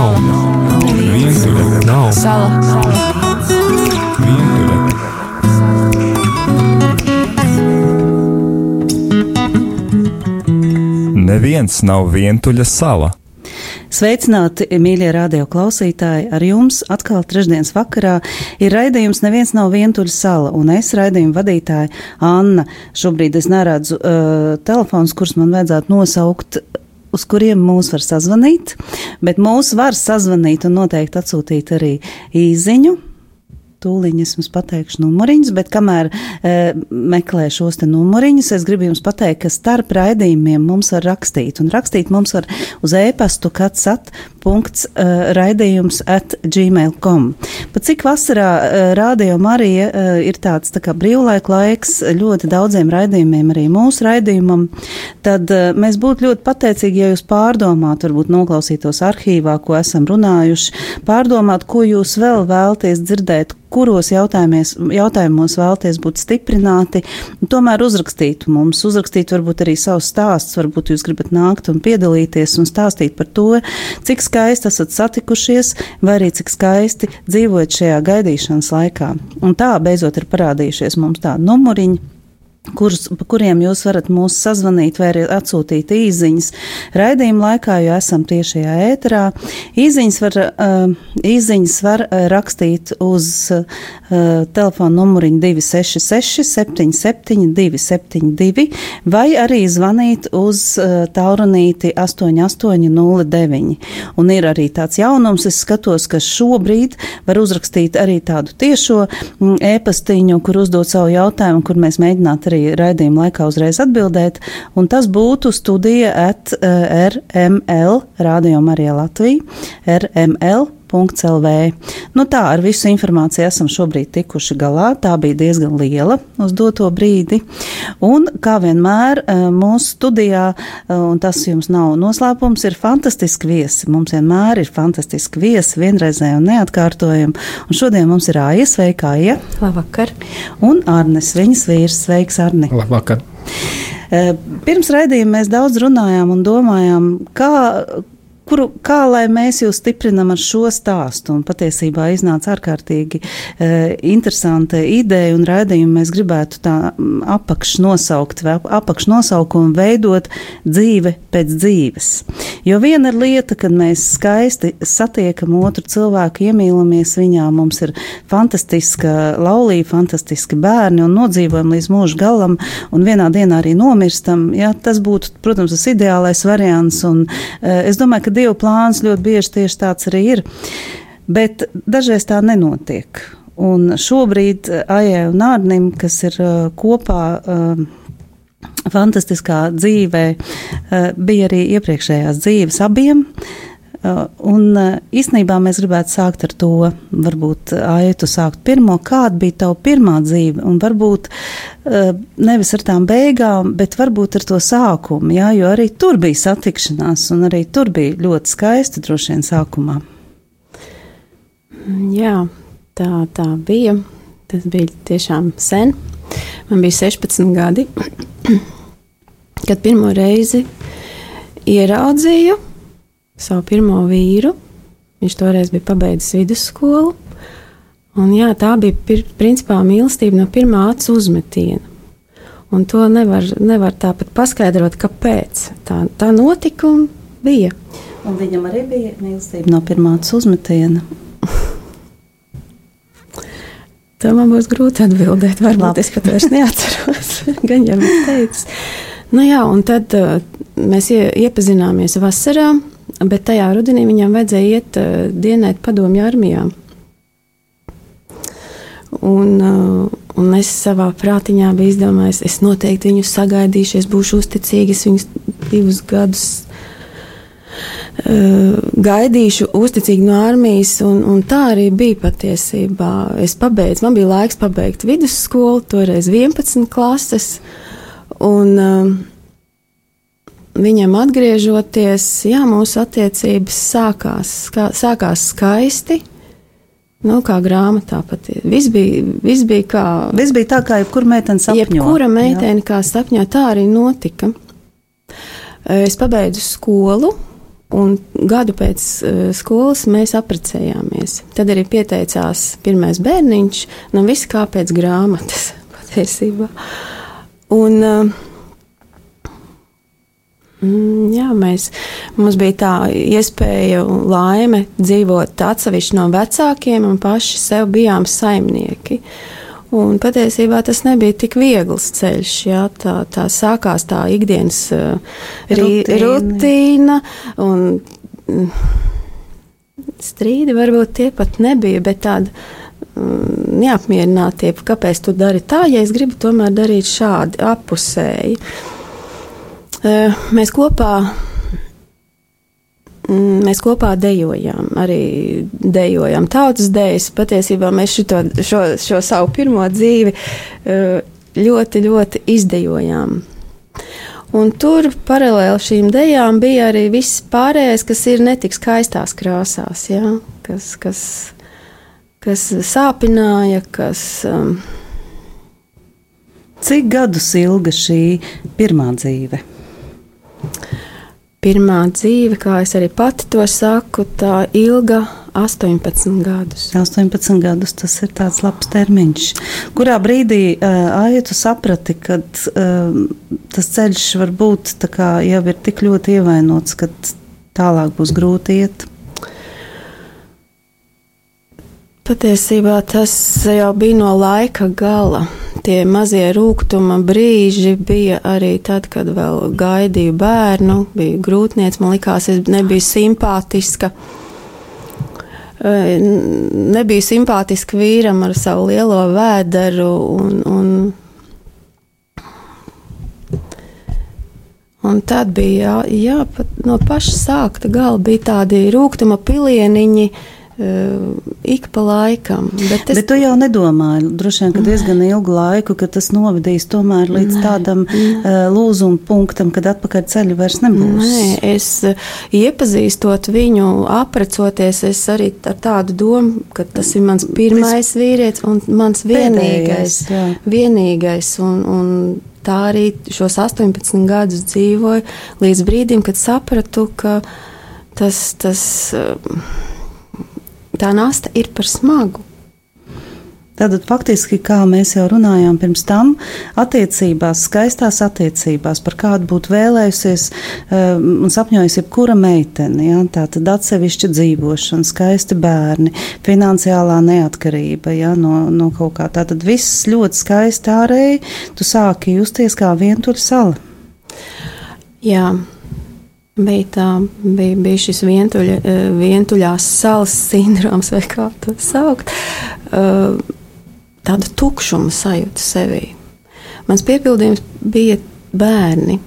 nav, vientuļa, nav, Sala. vientuļa. Neviens nav vientuļa sala. Sveicināti, mīļie radio klausītāji! Ar jums atkal trešdienas vakarā ir raidījums Neviens nav vientuļa sala, un es raidījumu vadītāja Anna. Šobrīd es neredzu uh, telefons, kurus man vajadzētu nosaukt. Uz kuriem mūs var sazvanīt, bet mūs var sazvanīt un noteikti atsūtīt arī īziņu Tūlīt es jums pateikšu numuriņus, bet kamēr e, meklēju šos te numuriņus, es gribu jums pateikt, ka starp raidījumiem mums var rakstīt. Un rakstīt mums var uz e-pastu katsat. Punkts, uh, raidījums at gmail.com. Pat cik vasarā uh, Rādio Marija uh, ir tāds tā kā brīvlaika laiks ļoti daudziem raidījumiem, arī mūsu raidījumam, tad uh, mēs būtu ļoti pateicīgi, ja jūs pārdomātu, varbūt noklausītos arhīvā, ko esam runājuši, pārdomāt, ko jūs vēl vēlties dzirdēt, kuros jautājumos vēlties būt stiprināti, tomēr uzrakstītu mums, uzrakstīt varbūt arī savus stāstus, varbūt jūs gribat nākt un piedalīties un stāstīt par to, cik skaisti esat satikušies, vai arī cik skaisti dzīvojat šajā gaidīšanas laikā. Un tā beidzot ir parādījušies mums tādi numuriņi kurus, pa kuriem jūs varat mūs sazvanīt vai arī atsūtīt īziņas raidījuma laikā, jo esam tiešajā ēterā. Īziņas var, uh, īziņas var uh, rakstīt uz uh, telefona numuriņu 266 77 272 vai arī zvanīt uz taurunīti 8809. Un ir arī tāds jaunums, es skatos, ka šobrīd var uzrakstīt arī tādu tiešo mm, ēpastiņu, kur uzdot savu jautājumu, kur mēs mēģinātu arī raidījuma laikā uzreiz atbildēt, un tas būtu studija at uh, RML, Rādio Marija Latvija, RML. .lv. Nu tā, ar visu informāciju esam šobrīd tikuši galā. Tā bija diezgan liela uz doto brīdi. Un, kā vienmēr, mūsu studijā, un tas jums nav noslēpums, ir fantastiski viesi. Mums vienmēr ir fantastiski viesi, vienreizēji un neatkārtojami. Un šodien mums ir Aija, sveika, Aija. Labvakar. Un Arnes, viņas vīrs, sveiks, Arni. Labvakar. Pirms raidījuma mēs daudz runājām un domājām, kā kuru, kā lai mēs jūs stiprinam ar šo stāstu. Un patiesībā iznāca ārkārtīgi e, interesanta ideja un raidījumu mēs gribētu tā apakšnosaukt, vai apakšnosaukumu veidot dzīve pēc dzīves. Jo viena ir lieta, kad mēs skaisti satiekam otru cilvēku, iemīlamies viņā, mums ir fantastiska laulība, fantastiski bērni un nodzīvojam līdz mūža galam un vienā dienā arī nomirstam. Ja, tas būtu, protams, tas ideālais variants. Un, e, es domāju, ka Dieva plāns ļoti bieži tieši tāds arī ir, bet dažreiz tā nenotiek. Un šobrīd Aijai un Nārnim, kas ir uh, kopā uh, fantastiskā dzīvē, bija arī iepriekšējās dzīves abiem. Uh, un uh, īsnībā mēs gribētu sākt ar to, varbūt Aitu sākt pirmo, kāda bija tava pirmā dzīve, un varbūt nevis ar tām beigām, bet varbūt ar to sākumu, jā, jo arī tur bija satikšanās, un arī tur bija ļoti skaisti droši vien sākumā. Jā, tā, tā bija. Tas bija tiešām sen. Man bija 16 gadi, kad pirmo reizi ieraudzīju savu pirmo vīru. Viņš toreiz bija pabeidzis vidusskolu. Un, jā, tā bija pir, principā mīlestība no pirmā acu uzmetiena. Un to nevar, nevar tāpat paskaidrot, kāpēc. Tā, tā notika un bija. Un viņam arī bija mīlestība no pirmā acu uzmetiena. Tā man būs grūti atbildēt. Varbūt Labi. es pat vairs neatceros. Gan jau bija teicis. Nu jā, un tad uh, mēs ie, iepazināmies vasarā bet tajā rudenī viņam vajadzēja iet uh, dienēt padomju armijā. Un, uh, un es savā prātiņā biju izdomājis, es noteikti viņu sagaidīšu, es būšu uzticīgs, es viņus divus gadus uh, gaidīšu uzticīgi no armijas, un, un tā arī bija patiesībā. Es pabeidzu, man bija laiks pabeigt vidusskolu, toreiz 11 klases, un uh, viņam atgriežoties, jā, mūsu attiecības sākās, kā, sākās skaisti. Nu, kā grāmatā pat viss bija, viss bija kā. Viss bija tā, kā jebkura meitene sapņo. Jebkura meitene kā sapņo, tā arī notika. Es pabeidzu skolu, Un gadu pēc uh, skolas mēs apprecējāmies. Tad arī pieteicās pirmais bērniņš, nu viss kā pēc grāmatas patiesībā. Un, uh, jā, mēs, mums bija tā iespēja un laime dzīvot atsevišķi no vecākiem un paši sev bijām saimnieki. Un patiesībā tas nebija tik viegls ceļš. Jā, tā, tā sākās tā ikdienas uh, rutīna. rutīna un, mm, strīdi varbūt tie pat nebija, bet tāda mm, neapmierinātība, kāpēc tu dari tā, ja es gribu tomēr darīt šādi, apusēji. Uh, mēs kopā Mm, mēs kopā dejojām, arī dejojām tautas dejas. Patiesībā mēs šito, šo, šo savu pirmo dzīvi eh, ļoti, ļoti izdejojām. Un tur paralēli šīm dejām bija arī viss pārējais, kas ir netik skaistās krāsās, ja? kas, kas, kas sāpināja, kas. Um... Cik gadus ilga šī pirmā dzīve? Pirmā dzīve, kā es arī pati to saku, tā ilga 18 gadus. 18 gadus tas ir tāds labs termiņš. Kurā brīdī uh, Aija saprati, ka uh, tas ceļš var būt jau ir tik ļoti ievainots, ka tālāk būs grūti iet? Patiesībā tas jau bija no laika gala. Tie mazie rūkuma brīži bija arī tad, kad vēl gaidīju bērnu, bija grūtniec, man likās, es nebiju simpātiska. Nebija simpātiska vīram ar savu lielo vēderu un, un Un tad bija jā, jā, no paša sākta gala bija tādi rūkuma pilieniņi, Uh, ik pa laikam. Bet, es... bet tu jau nedomāji, droši vien, ka diezgan ilgu laiku, ka tas novedīs tomēr līdz nē, tādam nē. Uh, lūzuma punktam, kad atpakaļ ceļu vairs nebūs. Nē, es uh, iepazīstot viņu, aprecoties, es arī ar tādu domu, ka tas ir mans pirmais vīrietis un mans vienīgais. Pēdējais, vienīgais un, un tā arī šos 18 gadus dzīvoju līdz brīdim, kad sapratu, ka tas. tas tā nasta ir par smagu. Tātad faktiski, kā mēs jau runājām pirms tam, attiecībās, skaistās attiecībās, par kādu būtu vēlējusies um, un sapņojusi jebkura meitene. Ja? Tātad atsevišķa dzīvošana, skaisti bērni, finansiālā neatkarība ja? no, no kaut kā. Tātad viss ļoti skaisti ārēji, tu sāki justies kā vientuļa sala. Jā bija, tā, bija, bija šis vientuļa, eh, vientuļās salas sindroms, vai kā to saukt, eh, tāda tukšuma sajūta sevī. Mans piepildījums bija bērni.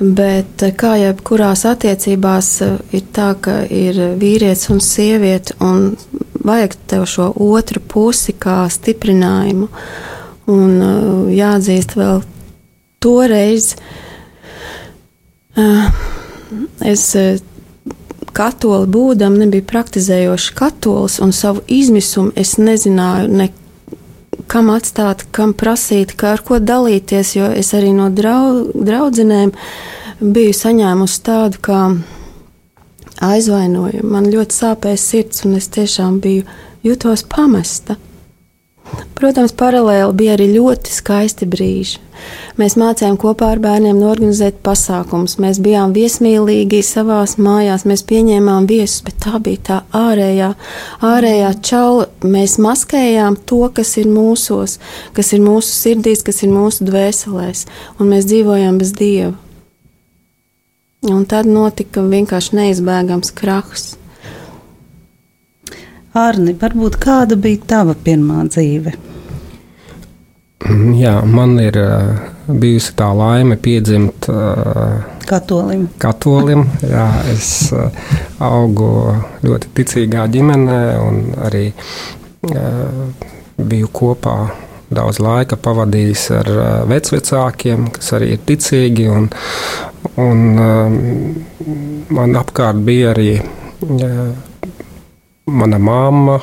Bet eh, kā jau kurās attiecībās ir tā, ka ir vīrietis un sieviete, un vajag tev šo otru pusi kā stiprinājumu, un jāatzīst vēl toreiz, uh, es eh, katoli būdam, nebiju praktizējošs katolis, un savu izmisumu es nezināju ne kam atstāt, kam prasīt, kā ar ko dalīties, jo es arī no drau, draudzenēm biju saņēmusi tādu kā aizvainojumu. Man ļoti sāpēja sirds, un es tiešām biju jutos pamesta. Protams, paralēli bija arī ļoti skaisti brīži. Mēs mācījām kopā ar bērniem organizēt pasākumus. Mēs bijām viesmīlīgi savās mājās, mēs pieņēmām viesus, bet tā bija tā ārējā, ārējā čaula. Mēs maskējām to, kas ir mūsos, kas ir mūsu sirdīs, kas ir mūsu dvēselēs, un mēs dzīvojām bez dieva. Un tad notika vienkārši neizbēgams krahs. Arni, varbūt kāda bija tava pirmā dzīve? Jā, man ir uh, bijusi tā laime piedzimt uh, katolim. katolim jā, es uh, augu ļoti ticīgā ģimenē un arī biju kopā daudz laika pavadījis ar vecvecākiem, kas arī ir ticīgi. Un, un, man apkārt bija arī mana mamma,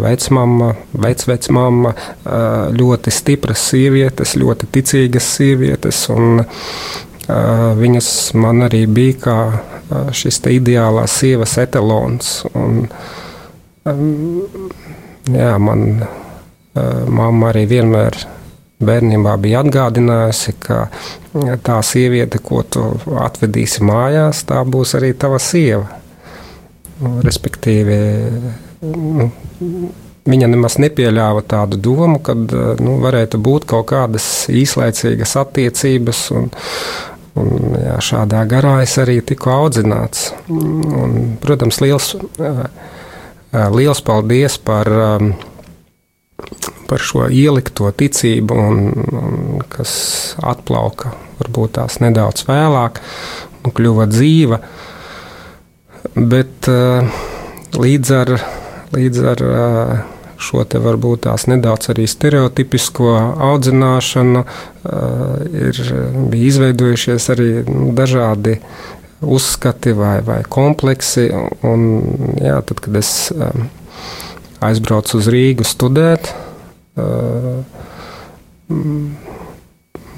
vecmāma, vecvecmāma, ļoti stipras sievietes, ļoti ticīgas sievietes. Viņas man arī bija kā šis ideālās sievas etalons. Un, jā, man mamma arī vienmēr bērnībā bija atgādinājusi, ka tā sieviete, ko tu atvedīsi mājās, tā būs arī tava sieva. Respektīvi, nu, viņa nemaz nepieļāva tādu domu, ka nu, varētu būt kaut kādas īslaicīgas attiecības. Un, un, jā, šādā garā es arī tiku audzināts. Un, protams, liels, liels paldies par, par šo ielikto ticību, un, un, kas atplauka varbūt tās nedaudz vēlāk un kļuva dzīva. Bet līdz ar, līdz ar šo te varbūt tās nedaudz arī stereotipisko audzināšanu, ir bija izveidojušies arī dažādi uzskati vai, vai kompleksi. Un, jā, tad, kad es aizbraucu uz Rīgu studēt,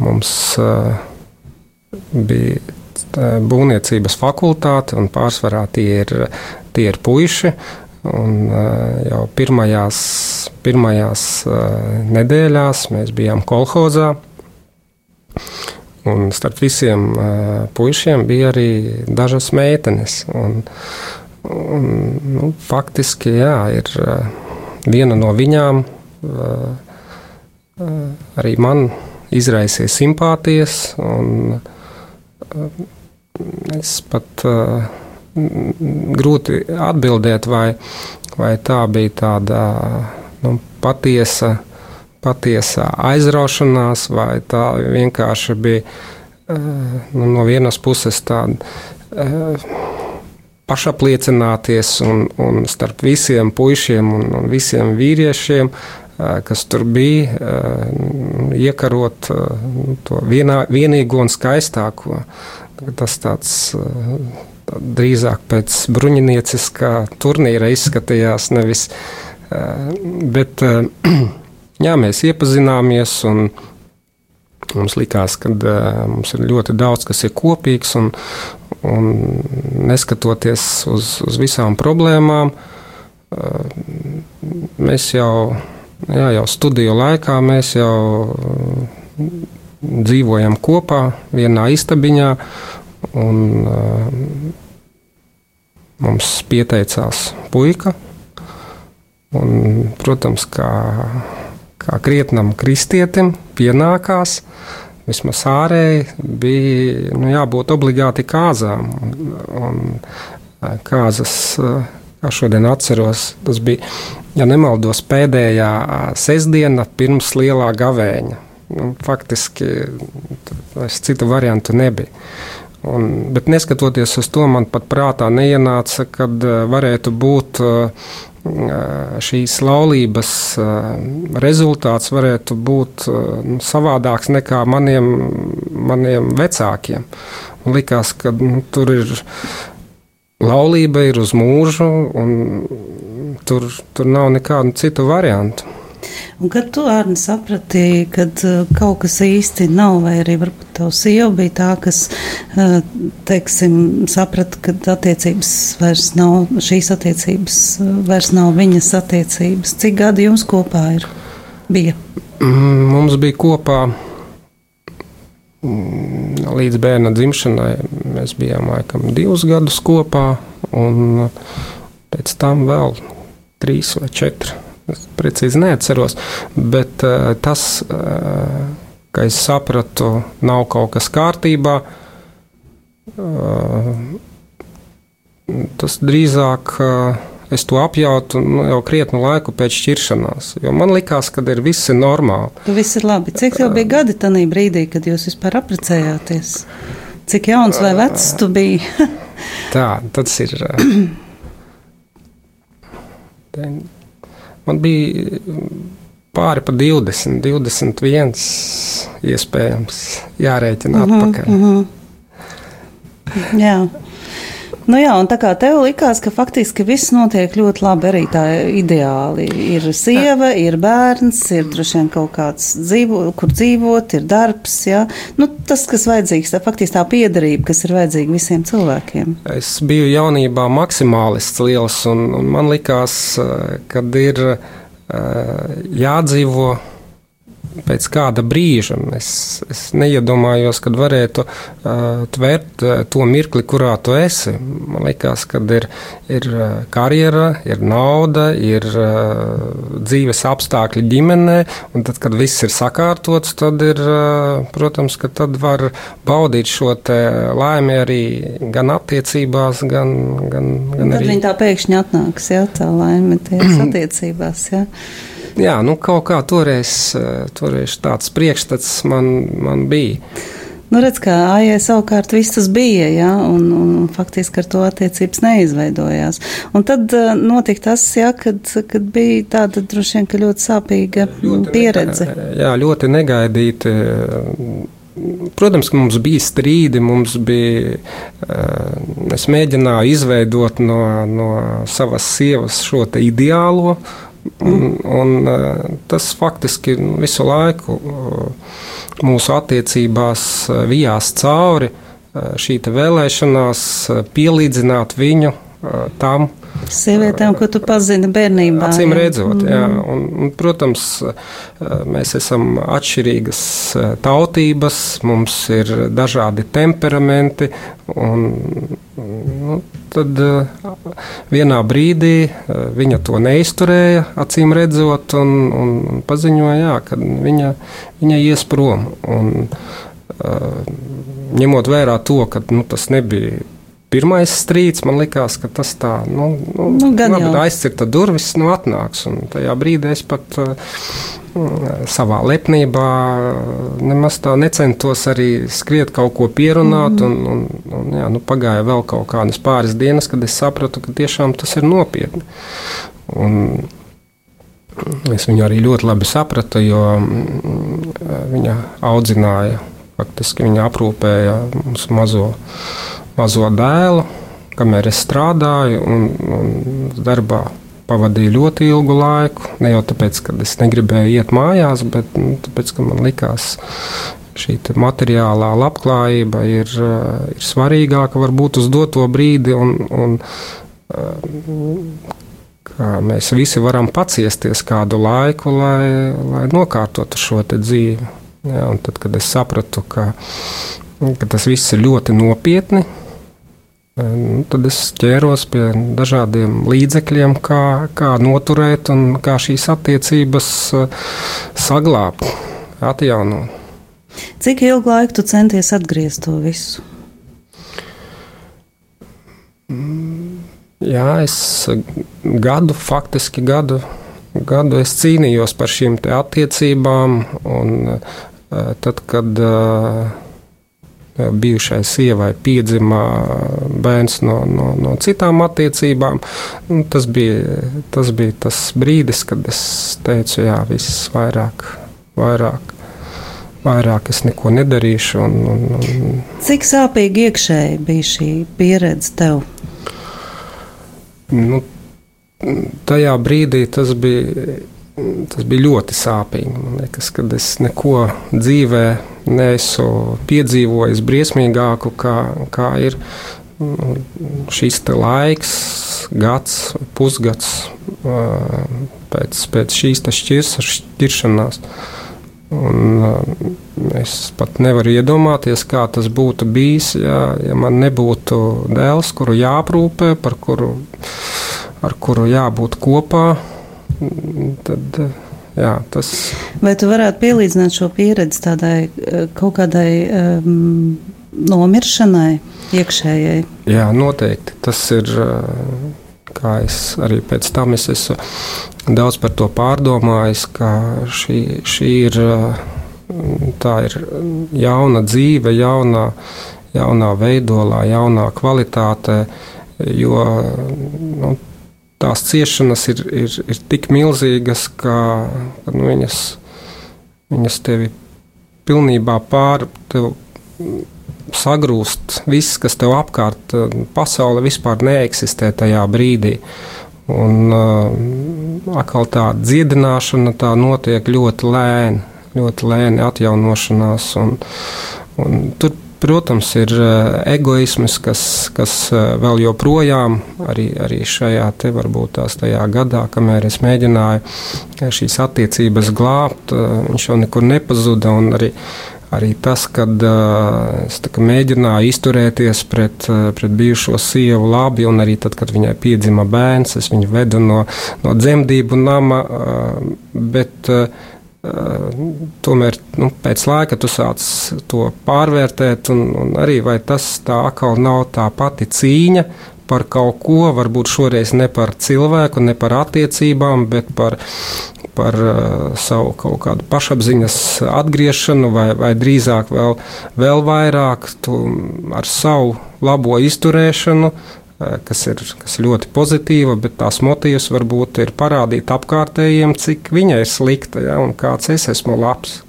mums bija būvniecības fakultāte, un pārsvarā tie ir, tie ir puiši. Un, jau pirmajās, pirmajās nedēļās mēs bijām kolhozā. Un starp visiem puišiem bija arī dažas meitenes. Un, un, nu, faktiski, jā, ir viena no viņām arī man izraisīja simpātijas. Un, Es pat grūti atbildēt, vai, vai tā bija tāda nu, patiesa, patiesa aizraušanās, vai tā vienkārši bija nu, no vienas puses tāda. Pašapliecināties un, un starp visiem puišiem un, un visiem vīriešiem, kas tur bija, iekarot to vienā, vienīgo un skaistāko. Tas tāds drīzāk pēc bruņinieciskā turnīra izskatījās, nevis. Bet jā, mēs iepazināmies un mums likās, ka mums ir ļoti daudz, kas ir kopīgs un, un neskatoties uz, uz visām problēmām, mēs jau jā, jau studiju laikā mēs jau mm, dzīvojam kopā vienā istabiņā. Un, uh, mums pieteicās puika. Un, protams, kā, kā krietnam kristietim pienākās, vismaz ārēji bija nu, jābūt obligāti kāzām. Un, un kāzas, kā šodien atceros, tas bija ja nemaldos, pēdējā sestdiena pirms lielā gavēņa. Nu, faktiski citu variantu nebija. Un, bet neskatoties uz to, man pat prātā neienāca, kad varētu būt šīs laulības rezultāts varētu būt nu, savādāks nekā maniem, maniem vecākiem. Likās, ka nu, tur ir laulība ir uz mūžu, un tur, tur nav nekādu citu variantu. Un kad tu Arni saprati, ka uh, kaut kas īsti nav, vai arī varbūt tava sieva bija tā, kas, uh, teiksim, saprata, ka attiecības vairs nav, šīs attiecības uh, vairs nav viņas attiecības. Cik gadi jums kopā ir? Bija? Mm, mums bija kopā līdz bērna dzimšanai mēs bijām laikam divus gadus kopā, un pēc tam vēl trīs vai četri. Es precīzi neatceros, bet uh, tas, uh, ka es sapratu, nav kaut kas kārtībā, uh, tas drīzāk. Uh, es to apjautu nu, jau krietnu laiku pēc šķiršanās. Man liekas, ka ir viss normāli. Tu viss ir labi. Cik tev bija gadi tajā brīdī, kad jūs vispār apprecējāties? Cik jauns vai vecs tu biji? Tā, tas ir. Man bija pāri pa 20, 21 iespējams jārēķina mm -hmm, atpakaļ. Mm -hmm. Jā. Nu jā, un tā kā tev likās, ka faktiski viss notiek ļoti labi, arī tā ideāli. Ir sieva, ir bērns, ir droši vien kaut kāds dzīvo, kur dzīvot, ir darbs, jā. Nu, tas, kas vajadzīgs, tā faktiski tā piedarība, kas ir vajadzīga visiem cilvēkiem. Es biju jaunībā maksimālists liels, un, un man likās, kad ir jādzīvo pēc kāda brīža. Es, es neiedomājos, kad varētu uh, tvērt uh, to mirkli, kurā tu esi. Man liekas, ka ir, ir karjera, ir nauda, ir uh, dzīves apstākļi ģimenē, un tad, kad viss ir sakārtots, tad ir, uh, protams, ka tad var baudīt šo laimi arī gan attiecībās, gan, gan, gan tad arī. Viņa tā pēkšņi atnāks, jā, tā laime tajās attiecībās, jā jā, nu, kaut kā toreiz, eh, toreiz tāds priekšstats man, man bija. Nu, redz, kā AIE savukārt viss tas bija, ja, un, un, un faktiski ar to attiecības neizveidojās. Un tad uh, notika tas, ja, kad, kad bija tāda droši vien, ka ļoti sāpīga ļoti pieredze. Nega, jā, ļoti negaidīti. Protams, ka mums bija strīdi, mums bija. Eh, es mēģināju izveidot no, no savas sievas šo ideālo, Un, un, eh, tas faktiski visu laiku eh, mūsu attiecībās vijās cauri šī vēlēšanās pielīdzināt viņu tam, Sievietēm, ko tu pazini bērnībā. Acīm redzot, jā. Mm. Un, un, protams, mēs esam atšķirīgas tautības, mums ir dažādi temperamenti, un nu, tad vienā brīdī viņa to neizturēja, acīm redzot, un, un paziņoja, jā, ka viņa, viņa ies prom. Un, ņemot vērā to, ka nu, tas nebija pirmais strīds, man likās, ka tas tā, nu, nu, nu labi, aizcirta durvis, nu, atnāks. Un tajā brīdī es pat uh, savā lepnībā nemaz tā necentos arī skriet kaut ko pierunāt, mm. un, un, un jā, nu, pagāja vēl kaut kādas pāris dienas, kad es sapratu, ka tiešām tas ir nopietni. Un, Es viņu arī ļoti labi sapratu, jo viņa audzināja, faktiski viņa aprūpēja mūsu mazo mazo dēlu, kamēr es strādāju un, un darbā pavadīju ļoti ilgu laiku. Ne jau tāpēc, ka es negribēju iet mājās, bet nu, tāpēc, ka man likās, šī materiālā labklājība ir, eh, ir svarīgāka varbūt uz doto brīdi. Un, un, eh, Mēs visi varam paciesties kādu laiku, lai, lai nokārtotu šo dzīvi. Ja, tad, kad es sapratu, ka, ka tas viss ir ļoti nopietni, Nu, tad es ķēros pie dažādiem līdzekļiem, kā, kā noturēt un kā šīs attiecības eh, saglabāt, atjaunot. Cik ilgu laiku tu centies atgriezt to visu? Jā, es gadu, faktiski gadu, gadu es cīnījos par šīm attiecībām. Un, eh, tad, kad uh, bijušai sievai piedzima bērns no, no, no citām attiecībām. Nu, tas, bija, tas bija tas brīdis, kad es teicu, jā, viss vairāk, vairāk. Vairāk es neko nedarīšu. Un, un, un... Cik sāpīgi iekšēji bija šī pieredze tev? Nu, tajā brīdī tas bija tas bija ļoti sāpīgi. Man liekas, ka es neko dzīvē neesmu piedzīvojis briesmīgāku, kā, kā ir nu, šis laiks, gads, pusgads pēc, pēc šīs šķiršanās. Un, es pat nevaru iedomāties, kā tas būtu bijis, ja, ja man nebūtu dēls, kuru jāprūpē, par kuru, ar kuru jābūt kopā tad, jā, tas. Vai tu varētu pielīdzināt šo pieredzi tādai eh, kaut kādai um, nomiršanai iekšējai? Jā, noteikti. Tas ir, eh, kā es arī pēc tam es esmu daudz par to pārdomājis, ka šī, šī ir, eh, tā ir jauna dzīve, jaunā, jaunā veidolā, jaunā kvalitātē, jo nu, tās ciešanas ir, ir, ir tik milzīgas, ka nu, viņas, viņas tevi pilnībā pār, tev sagrūst viss, kas tev apkārt, pasaule vispār neeksistē tajā brīdī. Un uh, atkal tā dziedināšana tā notiek ļoti lēni, ļoti lēni atjaunošanās. Un, un tur Protams, ir egoisms, kas, kas vēl joprojām, arī, arī šajā te varbūt tās tajā gadā, kamēr es mēģināju šīs attiecības glābt, viņš jau nekur nepazuda. Arī, arī tas, kad es tā, mēģināju izturēties pret, pret bijušo sievu labi, un arī tad, kad viņai piedzima bērns, es viņu vedu no, no dzemdību nama. Bet, tomēr nu, pēc laika tu sāc to pārvērtēt, un, un arī vai tas tā atkal nav tā pati cīņa par kaut ko, varbūt šoreiz ne par cilvēku, ne par attiecībām, bet par, par uh, savu kaut kādu pašapziņas atgriešanu, vai, vai drīzāk vēl, vēl vairāk ar savu labo izturēšanu, kas ir, kas ir ļoti pozitīva, bet tās motīvs varbūt ir parādīt apkārtējiem, cik viņa ir slikta ja, un kāds es esmu labs.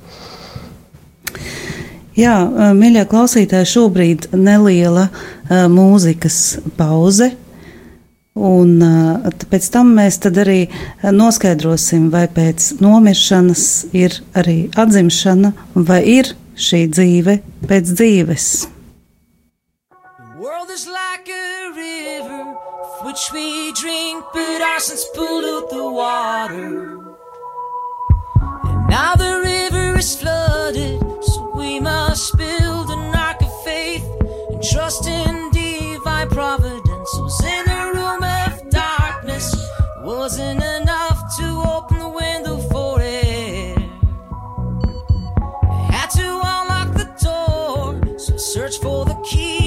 Jā, eh, mīļie klausītāji, šobrīd neliela uh, mūzikas pauze. Un pēc tam mēs arī noskaidrosim, vai pēc nomiršanas ir arī atzimšana, vai ir šī dzīve pēc dzīves. The world is like which we drink, but our sins pollute the water. And now the river is flooded, so we must build an ark of faith and trust in divine providence. Was in a room of darkness, wasn't enough to open the window for air. I had to unlock the door, so search for the key.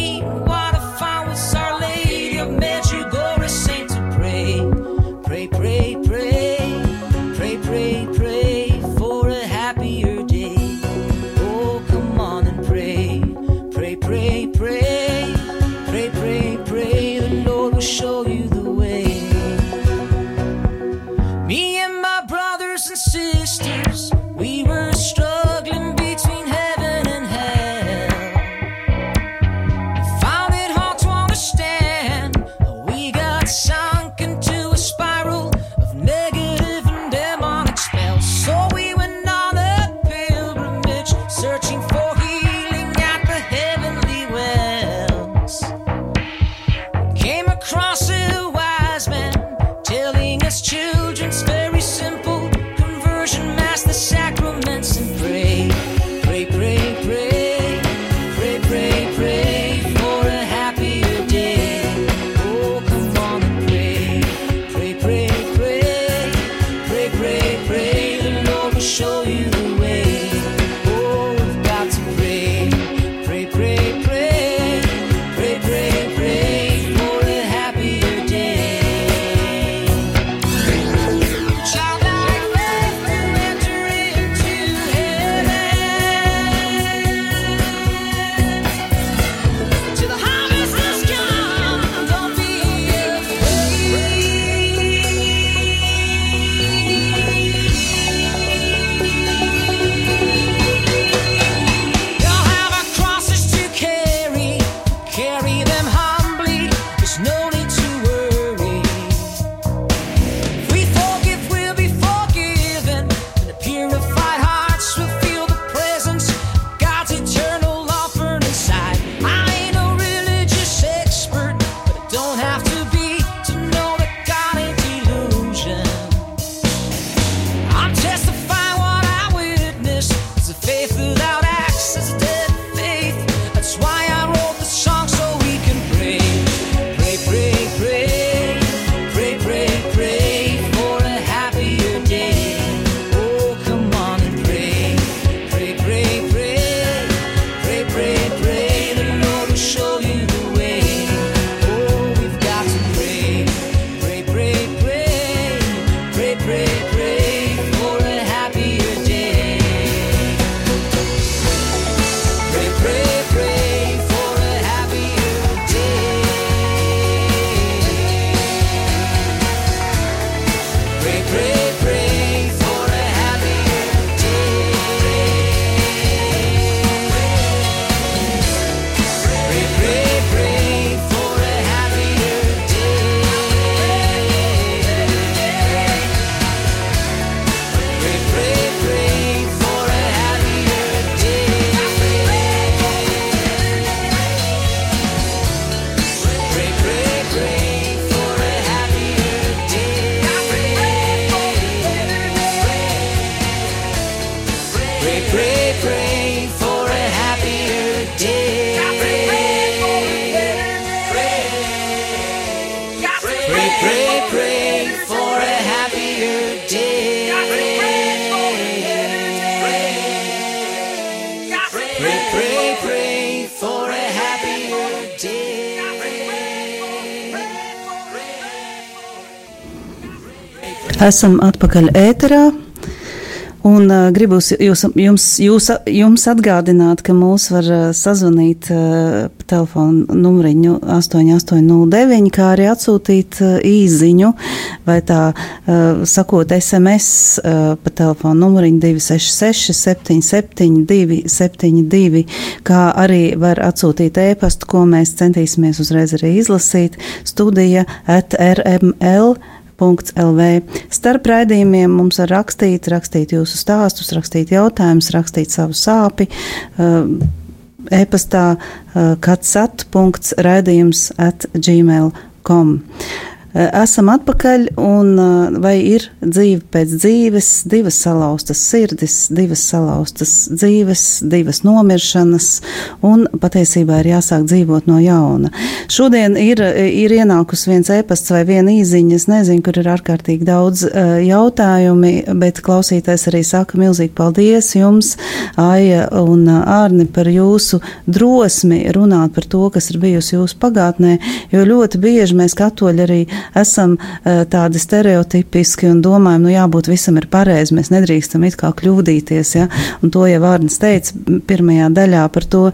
Esam atpakaļ ēterā. Un uh, gribu jūs, jums, jūs, jums atgādināt, ka mūs var uh, sazvanīt uh, telefonu numuriņu 8809, kā arī atsūtīt uh, īziņu vai tā uh, sakot SMS uh, pa telefonu numuriņu 266 77 272, kā arī var atsūtīt ēpastu, ko mēs centīsimies uzreiz arī izlasīt studija at rml. LV. Starp raidījumiem mums var rakstīt, rakstīt jūsu stāstus, rakstīt jautājumus, rakstīt savu sāpi. E-pastā katsat.raidījums at gmail.com. Eh, esam atpakaļ, un eh, vai ir dzīve pēc dzīves, divas salauztas sirdis, divas salauztas dzīves, divas nomiršanas, un patiesībā ir jāsāk dzīvot no jauna. Šodien ir, ir ienākusi viens ēpasts vai viena īziņa, es nezinu, kur ir ārkārtīgi daudz jautājumi, bet klausītājs arī saka milzīgi paldies jums, Aija un Ārni, par jūsu drosmi runāt par to, kas ir bijusi jūsu pagātnē, jo ļoti bieži mēs katoļi arī esam uh, tādi stereotipiski un domājam, nu jābūt visam ir pareizi, mēs nedrīkstam it kā kļūdīties, ja, un to jau Vārnis teica pirmajā daļā par to,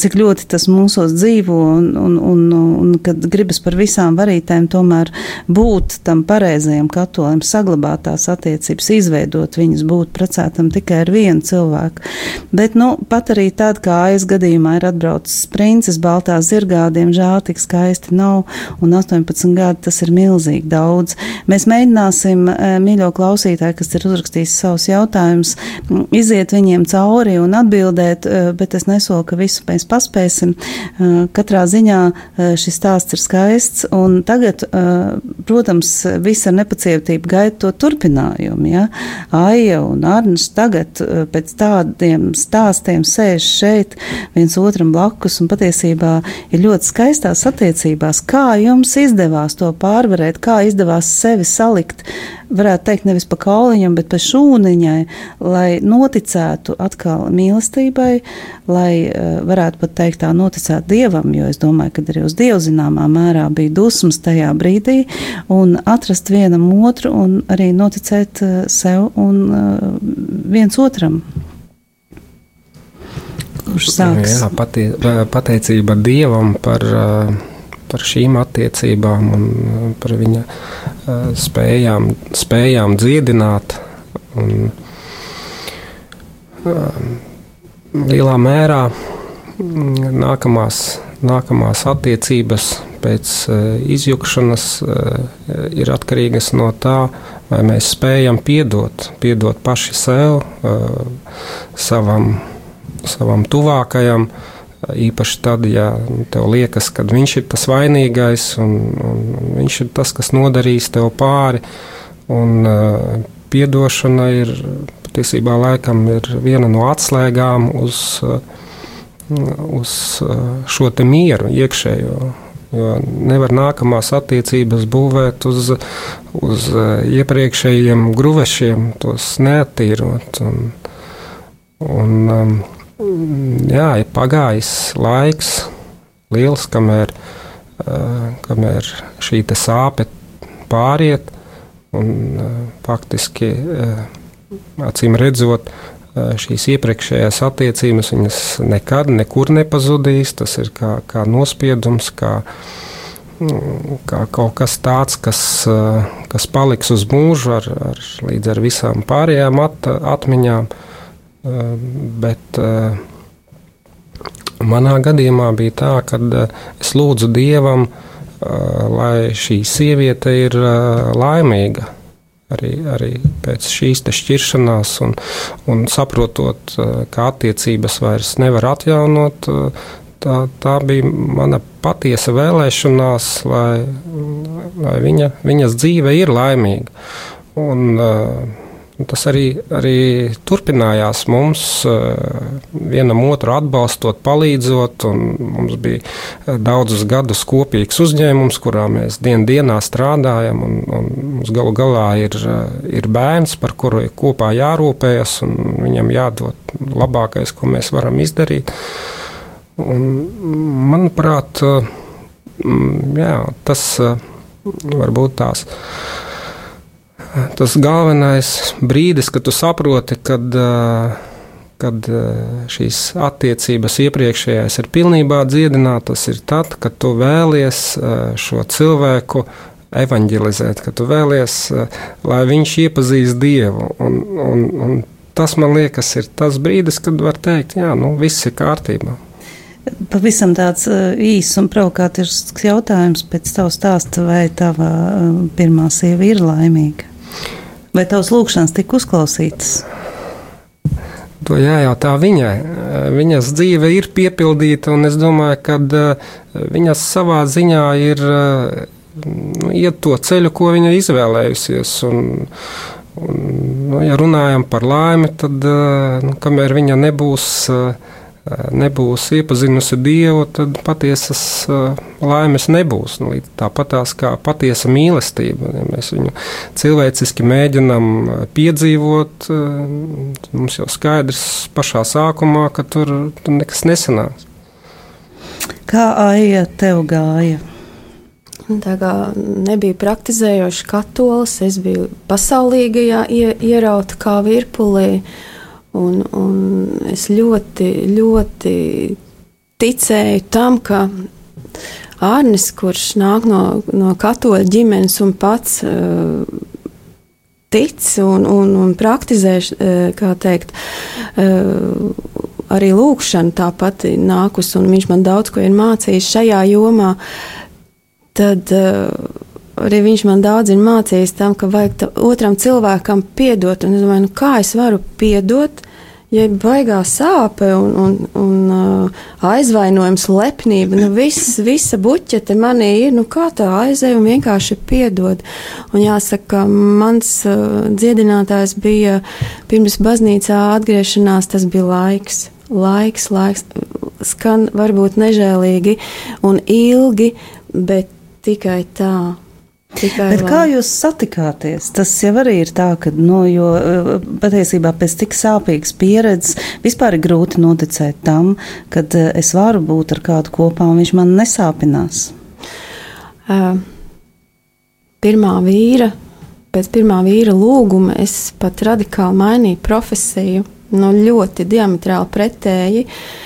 cik ļoti tas mūsos dzīvo un, un, un, un kad gribas par visām varītēm tomēr būt tam pareizajam katolim, saglabāt tās attiecības, izveidot viņas, būt precētam tikai ar vienu cilvēku. Bet, nu, pat arī tad, kā aiz gadījumā ir atbraucis princis baltā zirgā, diemžēl tik skaisti nav, un 18 gadi tas ir milzīgi daudz. Mēs mēģināsim, eh, mīļo klausītāji, kas ir uzrakstījis savus jautājumus, iziet viņiem cauri un atbildēt, eh, bet es nesolu, ka visu mēs paspēsim. Eh, katrā ziņā šis stāsts ir skaists, un tagad, protams, visi ar nepacietību gaida to turpinājumu. Ja? Aija un Arnis tagad pēc tādiem stāstiem sēž šeit viens otram blakus, un patiesībā ir ļoti skaistās attiecībās. Kā jums izdevās to pārvarēt, kā izdevās sevi salikt, varētu teikt, nevis pa kauliņam, bet pa šūniņai, lai noticētu atkal mīlestībai, lai uh, varētu pat teikt tā noticēt dievam, jo es domāju, ka arī uz dievu zināmā mērā bija dusmas tajā brīdī, un atrast vienam otru un arī noticēt uh, sev un uh, viens otram. Kurš sāks? Jā, patie, pateicība Dievam par uh, par šīm attiecībām un uh, par viņa uh, spējām, spējām dziedināt. Un, um, lielā mērā mm, nākamās, nākamās attiecības pēc izjukšanas ir atkarīgas no tā, vai mēs spējam piedot, piedot paši sev, savam, savam tuvākajam, uh, Īpaši tad, ja tev liekas, ka viņš ir tas vainīgais un, un, viņš ir tas, kas nodarīs tev pāri. Un, uh, piedošana ir patiesībā laikam ir viena no atslēgām uz, uh, uz uh, šo te mieru iekšējo. Jo nevar nākamās attiecības būvēt uz, uz iepriekšējiem gruvešiem, tos neatīrot. Un, un, um, jā, ir pagājis laiks, liels, kamēr, kamēr šī sāpe pāriet. Un, faktiski, acīm redzot, šīs iepriekšējās attiecības nekad nekur nepazudīs. Tas ir kā, kā nospiedums, kā, kā kaut kas tāds, kas, kas paliks uz mūžu ar, ar, līdz ar visām pārējām at, atmiņām. Eh, bet eh, manā gadījumā bija tā, ka eh, es lūdzu Dievam, lai šī sieviete ir laimīga. Arī, arī pēc šīs šķiršanās, un, un saprotot, ka attiecības vairs nevar atjaunot, tā, tā bija mana patiesa vēlēšanās, lai, lai viņa, viņas dzīve ir laimīga. Un, uh, Tas arī, arī turpinājās mums, eh, vienam otru atbalstot, palīdzot. Mums bija eh, daudzus gadus kopīgs uzņēmums, kurā mēs dien dienā strādājam. Un, un mums galu galā ir, eh, ir bērns, par kuru ir kopā jārūpējas, un viņam jādod labākais, ko mēs varam izdarīt. Un, manuprāt, jā, tas varbūt tās tas galvenais brīdis, kad tu saproti, kad, kad šīs attiecības iepriekšējās ir pilnībā dziedinātas, ir tad, kad tu vēlies šo cilvēku evanģelizēt, ka tu vēlies, lai viņš iepazīst Dievu. Un, un, un tas, man liekas, ir tas brīdis, kad var teikt, jā, nu, viss ir kārtībā. Pavisam tāds īss un provokātisks jautājums pēc tavas stāsta, vai tava pirmā sieva ir laimīga? Vai tavs lūkšanas tika uzklausītas? To jājautā viņai. Viņas dzīve ir piepildīta, un es domāju, ka viņas savā ziņā ir nu, iet to ceļu, ko viņa izvēlējusies. Un, un, nu, ja runājam par laimi, tad nu, kamēr viņa nebūs nebūs iepazinusi Dievu, tad patiesas laimes nebūs. Nu, Tāpatās kā patiesa mīlestība. Ja mēs viņu cilvēciski mēģinām uh, piedzīvot, mums jau skaidrs pašā sākumā, ka tur, tur nekas nesanāks. Kā aija tev gāja? Tā kā nebija praktizējošs katolis, es biju pasaulīgajā ierauta kā virpulī. Uh, Un, un es ļoti, ļoti ticēju tam, ka Arnis, kurš nāk no, no katoļa ģimenes un pats uh, tic un, un, un praktizē, uh, kā teikt, uh, arī lūkšana tāpat nākus, un viņš man daudz ko ir mācījis šajā jomā, tad uh, arī viņš man daudz ir mācījis tam, ka vajag otram cilvēkam piedot. Un es domāju, nu, kā es varu piedot, ja ir baigā sāpe un, un, un uh, aizvainojums, lepnība. Nu, viss, visa buķete manī ir, nu, kā tā aizēja un vienkārši piedod. Un jāsaka, mans uh, dziedinātājs bija pirms baznīcā atgriešanās, tas bija laiks. Laiks, laiks, skan varbūt nežēlīgi un ilgi, bet tikai tā. Tikai Bet kā jūs satikāties? Tas jau arī ir tā, ka, nu, jo eh, patiesībā pēc tik sāpīgas pieredzes vispār ir grūti noticēt tam, ka eh, es varu būt ar kādu kopā un viņš man nesāpinās. Uh, pirmā vīra, pēc pirmā vīra lūguma es pat radikāli mainīju profesiju, nu, ļoti diametrāli pretēji. Uh,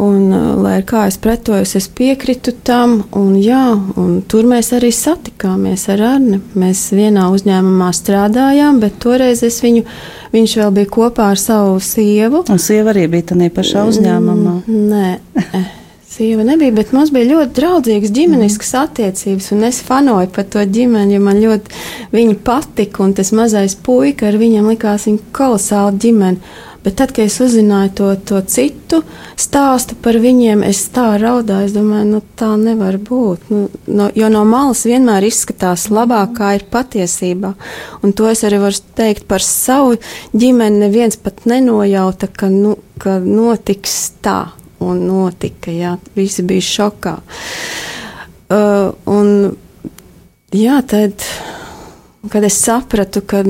Un, uh, lai kā es pretojos, es piekritu tam, un, jā, un tur mēs arī satikāmies ar Arni. Mēs vienā uzņēmumā strādājām, bet toreiz viņu, viņš vēl bija kopā ar savu sievu. Un sieva arī bija tādā pašā mm, uzņēmumā? Nē. Eh, sieva nebija, bet mums bija ļoti draudzīgas ģimeniskas attiecības, un es fanoju par to ģimeni, jo man ļoti viņa patika, un tas mazais puika ar viņam likās viņa kolosāla ģimene. Bet tad, kad es uzzināju to, to citu stāstu par viņiem, es tā raudāju. Es domāju, nu, tā nevar būt. Nu, no, jo no malas vienmēr izskatās labāk, kā ir patiesībā. Un to es arī varu teikt par savu ģimeni. Neviens pat nenojauta, ka, nu, ka notiks tā. Un notika, jā, visi bija šokā. Uh, un, jā, tad kad es sapratu, ka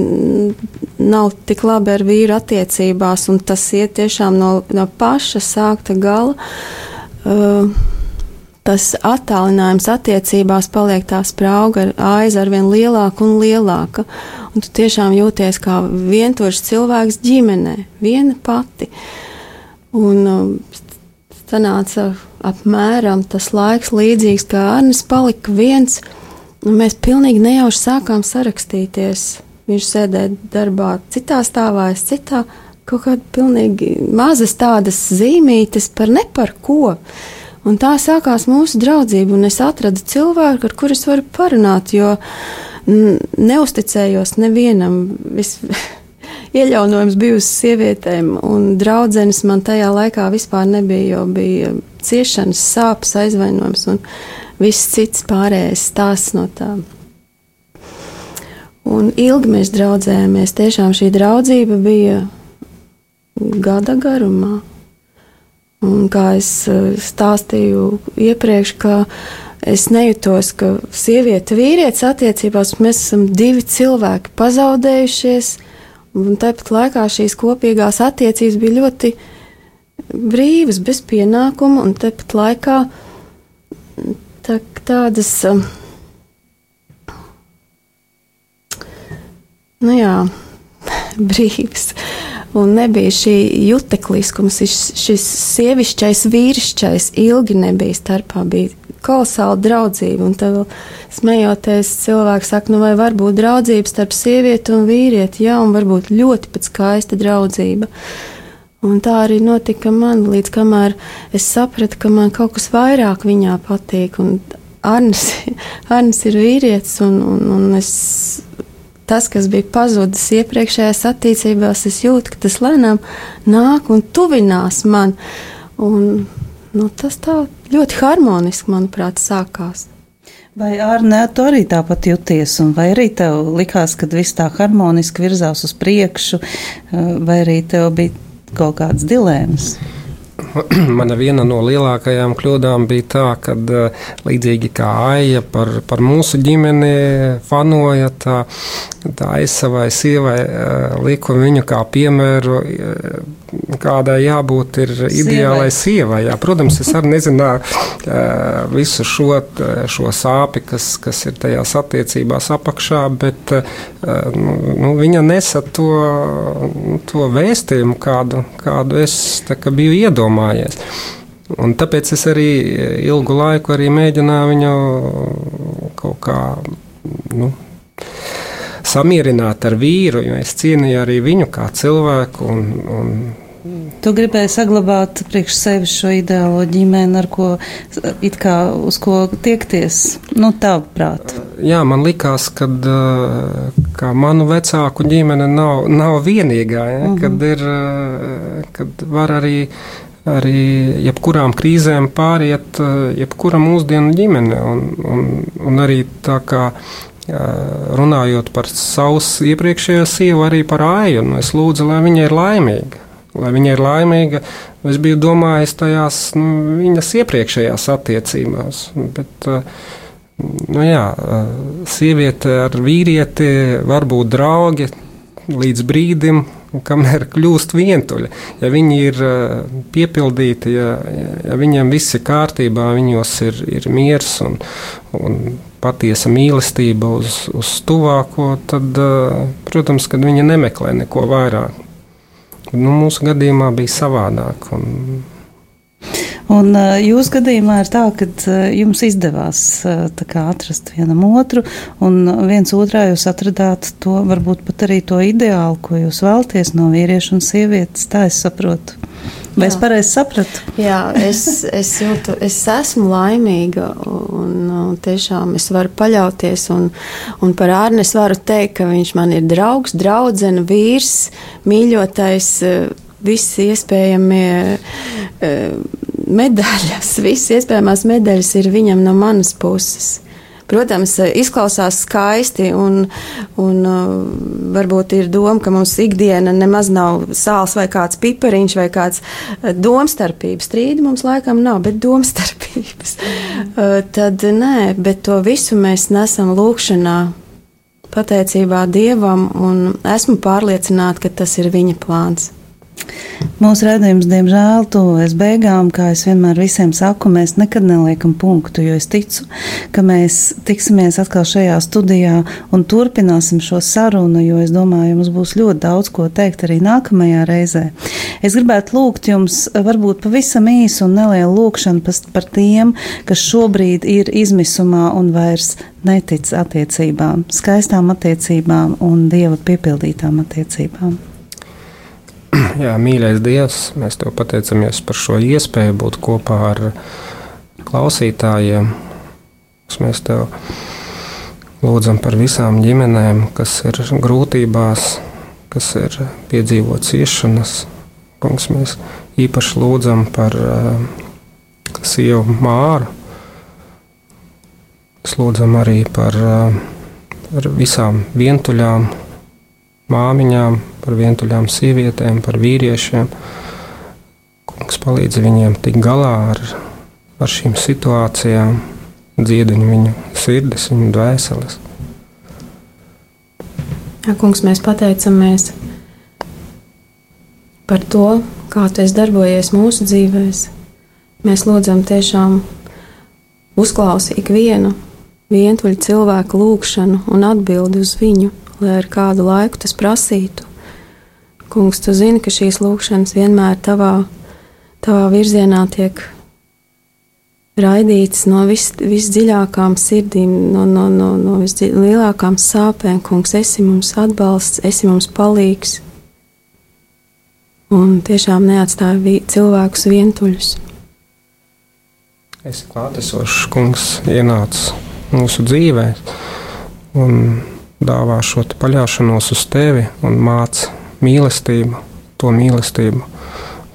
nav tik labi ar vīru attiecībās, un tas iet tiešām no, no paša sākta gala. Uh, tas attālinājums attiecībās paliek tā sprauga aiz ar vien lielāka un lielāka. Un tu tiešām jūties kā vientuļš cilvēks ģimenē, viena pati. Un uh, sanāca apmēram tas laiks līdzīgs, kā Arnis palika viens. Un mēs pilnīgi nejauši sākām sarakstīties. Viņš sēdēja darbā citā stāvā, es citā. Kaut kāda pilnīgi mazas tādas zīmītes par ne par ko. Un tā sākās mūsu draudzība, un es atradu cilvēku, ar kuru es varu parunāt, jo neusticējos nevienam. Vis, iejaunojums bija uz sievietēm, un draudzenes man tajā laikā vispār nebija, jo bija ciešanas, sāpes, aizvainojums. Un, viss cits pārējais stāsts no tā. Un ilgi mēs draudzējāmies. Tiešām šī draudzība bija gada garumā. Un kā es eh, stāstīju iepriekš, ka es nejūtos, ka sieviete vīrietis attiecībās mēs esam divi cilvēki pazaudējušies, un tāpat laikā šīs kopīgās attiecības bija ļoti brīvas, bez pienākuma, un tāpat laikā tā, tādas. Um, nu jā, brīvs. Un nebija šī jutekliskums, šis, šis sievišķais, vīrišķais, ilgi nebija starpā. Bija kolosāla draudzība. Un tad, smejoties, cilvēks saka, nu vai var būt draudzība starp sievieti un vīrieti? Jā, un varbūt ļoti pat skaista draudzība. Un tā arī notika man, līdz kamēr es sapratu, ka man kaut kas vairāk viņā patīk. Un Arnis, Arnis ir vīrietis, un, un, un es, tas, kas bija pazudis iepriekšējās attiecībās, es jūtu, ka tas lēnām nāk un tuvinās man. Un, nu, tas tā ļoti harmoniski, manuprāt, sākās. Vai Arnē, tu arī tāpat jūties, vai arī tev likās, ka viss tā harmoniski virzās uz priekšu, vai arī tev bija kaut kādas dilēmas? Mana viena no lielākajām kļūdām bija tā, ka eh, līdzīgi kā Aija par, par mūsu ģimeni fanoja, tā, tā aizsavai sievai eh, liku viņu kā piemēru eh, kādai jābūt ir ideālai sievai. Jā. Protams, es arī nezināju visu šo, šo sāpi, kas, kas ir tajās attiecībās apakšā, bet nu, nu, viņa nesa to, to vēstījumu, kādu, kādu es biju iedomājies. Un tāpēc es arī ilgu laiku arī mēģināju viņu kaut kā nu, samierināt ar vīru, jo es cienīju arī viņu kā cilvēku. Un, un Tu gribēji saglabāt priekš sevis šo ideālo ģimeni, ar ko it kā uz ko tiekties, nu tavuprāt. Jā, man likās, ka ka manu vecāku ģimene nav, nav vienīgā, ja, mm -hmm. kad, ir, kad var arī arī jebkurām krīzēm pāriet jebkura mūsdienu ģimene. Un, un, un arī tā kā runājot par savus iepriekšējo sievu, arī par āju, nu, es lūdzu, lai viņa ir laimīga lai viņa ir laimīga. Es biju domājis tajās nu, viņas iepriekšējās attiecībās. Bet, eh, nu, jā, eh, sieviete ar vīrieti var būt draugi līdz brīdim, kamēr kļūst vientuļi. Ja viņi ir eh, piepildīti, ja, ja viņiem viss ir kārtībā, viņos ir, ir miers un, un patiesa mīlestība uz, uz tuvāko, tad, protams, kad viņi nemeklē neko vairāk. Nu, mūsu gadījumā bija savādāk. Un, Un jūsu gadījumā ir tā, ka jums izdevās kā, atrast vienam otru, un viens otrā jūs atradāt to, varbūt pat arī to ideālu, ko jūs vēlties no vīrieša un sievietes. Tā es saprotu. Vai es pareizi sapratu? Jā, es, es jūtu, es esmu laimīga un, un tiešām es varu paļauties. Un, un par Ārnu es varu teikt, ka viņš man ir draugs, draudzene, vīrs, mīļotais, visi iespējamie medaļas, visas iespējamās medaļas ir viņam no manas puses. Protams, izklausās skaisti, un, un uh, varbūt ir doma, ka mums ikdiena nemaz nav sāls vai kāds pipariņš vai kāds uh, domstarpības. Strīdi mums laikam nav, bet domstarpības. Uh, tad nē, bet to visu mēs nesam lūkšanā pateicībā Dievam, un esmu pārliecināta, ka tas ir viņa plāns. Mūsu redzējums, diemžēl, tuvojas beigām, kā es vienmēr visiem saku, mēs nekad neliekam punktu, jo es ticu, ka mēs tiksimies atkal šajā studijā un turpināsim šo sarunu, jo es domāju, mums būs ļoti daudz ko teikt arī nākamajā reizē. Es gribētu lūgt jums varbūt pavisam īsu un nelielu lūkšanu par tiem, kas šobrīd ir izmisumā un vairs netic attiecībām, skaistām attiecībām un dieva piepildītām attiecībām. Jā, mīļais Dievs, mēs te pateicamies par šo iespēju būt kopā ar klausītājiem. Mēs tev lūdzam par visām ģimenēm, kas ir grūtībās, kas ir piedzīvot ciešanas. Kungs, mēs īpaši lūdzam par uh, sievu māru. Mēs lūdzam arī par, uh, par visām vientuļām māmiņām, par vientuļām sievietēm, par vīriešiem. Kungs palīdz viņiem tikt galā ar, ar šīm situācijām, dziedini viņu sirdis, viņu dvēseles. Jā, kungs, mēs pateicamies par to, kā tu esi darbojies mūsu dzīvēs. Mēs lūdzam tiešām uzklausīt ikvienu vientuļu cilvēku lūgšanu un atbildi uz viņu lai ar kādu laiku tas prasītu. Kungs, tu zini, ka šīs lūkšanas vienmēr tavā, tavā virzienā tiek raidīts no vis, visdziļākām sirdīm, no, no, no, no vislielākām sāpēm. Kungs, esi mums atbalsts, esi mums palīgs. Un tiešām neatstāja vi, cilvēkus vientuļus. Esi klātesošs, kungs, ienācis mūsu dzīvē un dāvā šo paļaušanos uz tevi un māca mīlestību, to mīlestību,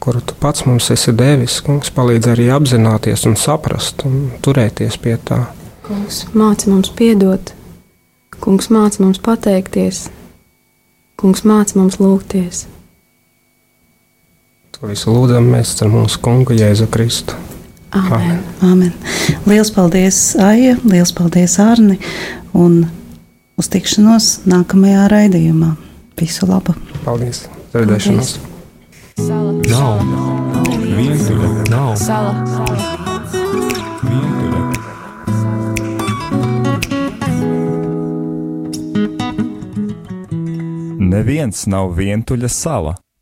kuru tu pats mums esi devis. Kungs palīdz arī apzināties un saprast un turēties pie tā. Kungs māca mums piedot, kungs māca mums pateikties, kungs māca mums lūgties. To visu lūdzam mēs ar mūsu kungu Jēzu Kristu. Amen. Amen. Lielas paldies, Aija, liels paldies, Arni, un uz tikšanos nākamajā raidījumā. Visu labu! Paldies! Redzēšanos! Nav vientuļa, nav Sala. vientuļa. Neviens nav vientuļa sala.